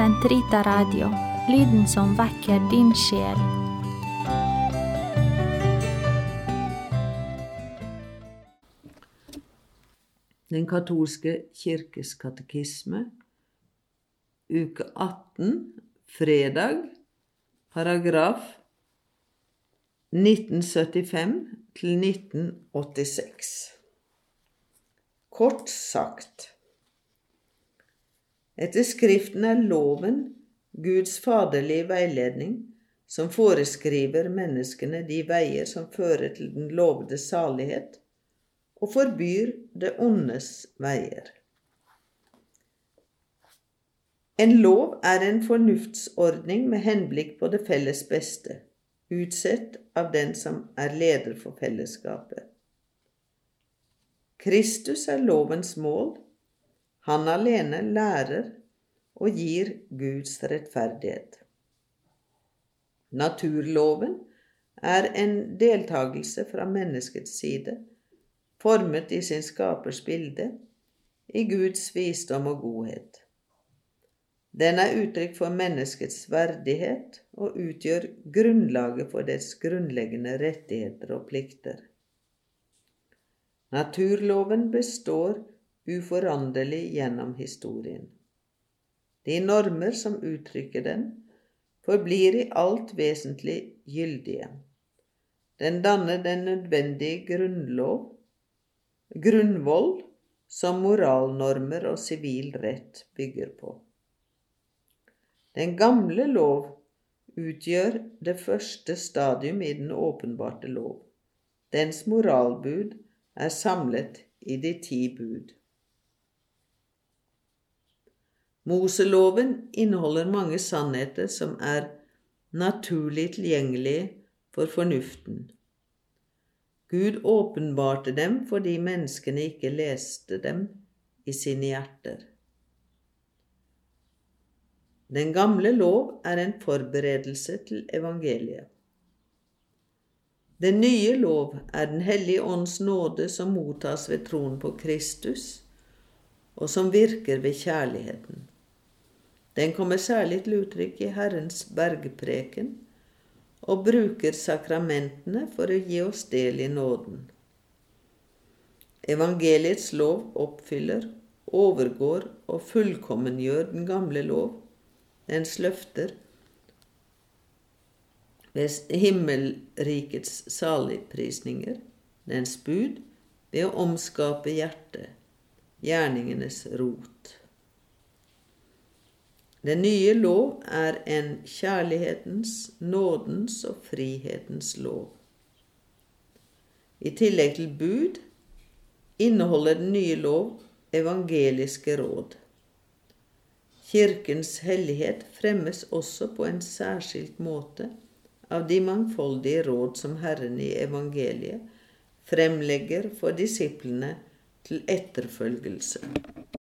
Sentrita Radio, lyden som vekker din sjel. Den katolske kirkes katekisme, uke 18, fredag, paragraf 1975 til 1986. Kort sagt Etter Skriften er loven Guds faderlige veiledning som foreskriver menneskene de veier som fører til den lovede salighet, og forbyr det ondes veier. En lov er en fornuftsordning med henblikk på det felles beste, utsett av den som er leder for fellesskapet. Kristus er lovens mål. Han alene lærer og gir Guds rettferdighet. Naturloven er en deltakelse fra menneskets side, formet i sin skapers bilde, i Guds visdom og godhet. Den er uttrykk for menneskets verdighet og utgjør grunnlaget for dets grunnleggende rettigheter og plikter. Naturloven består uforanderlig gjennom historien. De normer som uttrykker den, forblir i alt vesentlig gyldige. Den danner den nødvendige grunnlov, grunnvoll som moralnormer og sivil rett bygger på. Den gamle lov utgjør det første stadium i den åpenbarte lov. Dens moralbud er samlet i de ti bud. Moseloven inneholder mange sannheter som er naturlig tilgjengelige for fornuften. Gud åpenbarte dem fordi menneskene ikke leste dem i sine hjerter. Den gamle lov er en forberedelse til evangeliet. Den nye lov er Den hellige ånds nåde som mottas ved troen på Kristus, og som virker ved kjærligheten. Den kommer særlig til uttrykk i Herrens bergpreken og bruker sakramentene for å gi oss del i nåden. Evangeliets lov oppfyller, overgår og fullkommengjør den gamle lov, dens løfter, ved himmelrikets saligprisninger, dens bud, ved å omskape hjertet, gjerningenes rot. Den nye lov er en kjærlighetens, nådens og frihetens lov. I tillegg til bud inneholder den nye lov evangeliske råd. Kirkens hellighet fremmes også på en særskilt måte av de mangfoldige råd som Herren i evangeliet fremlegger for disiplene til etterfølgelse.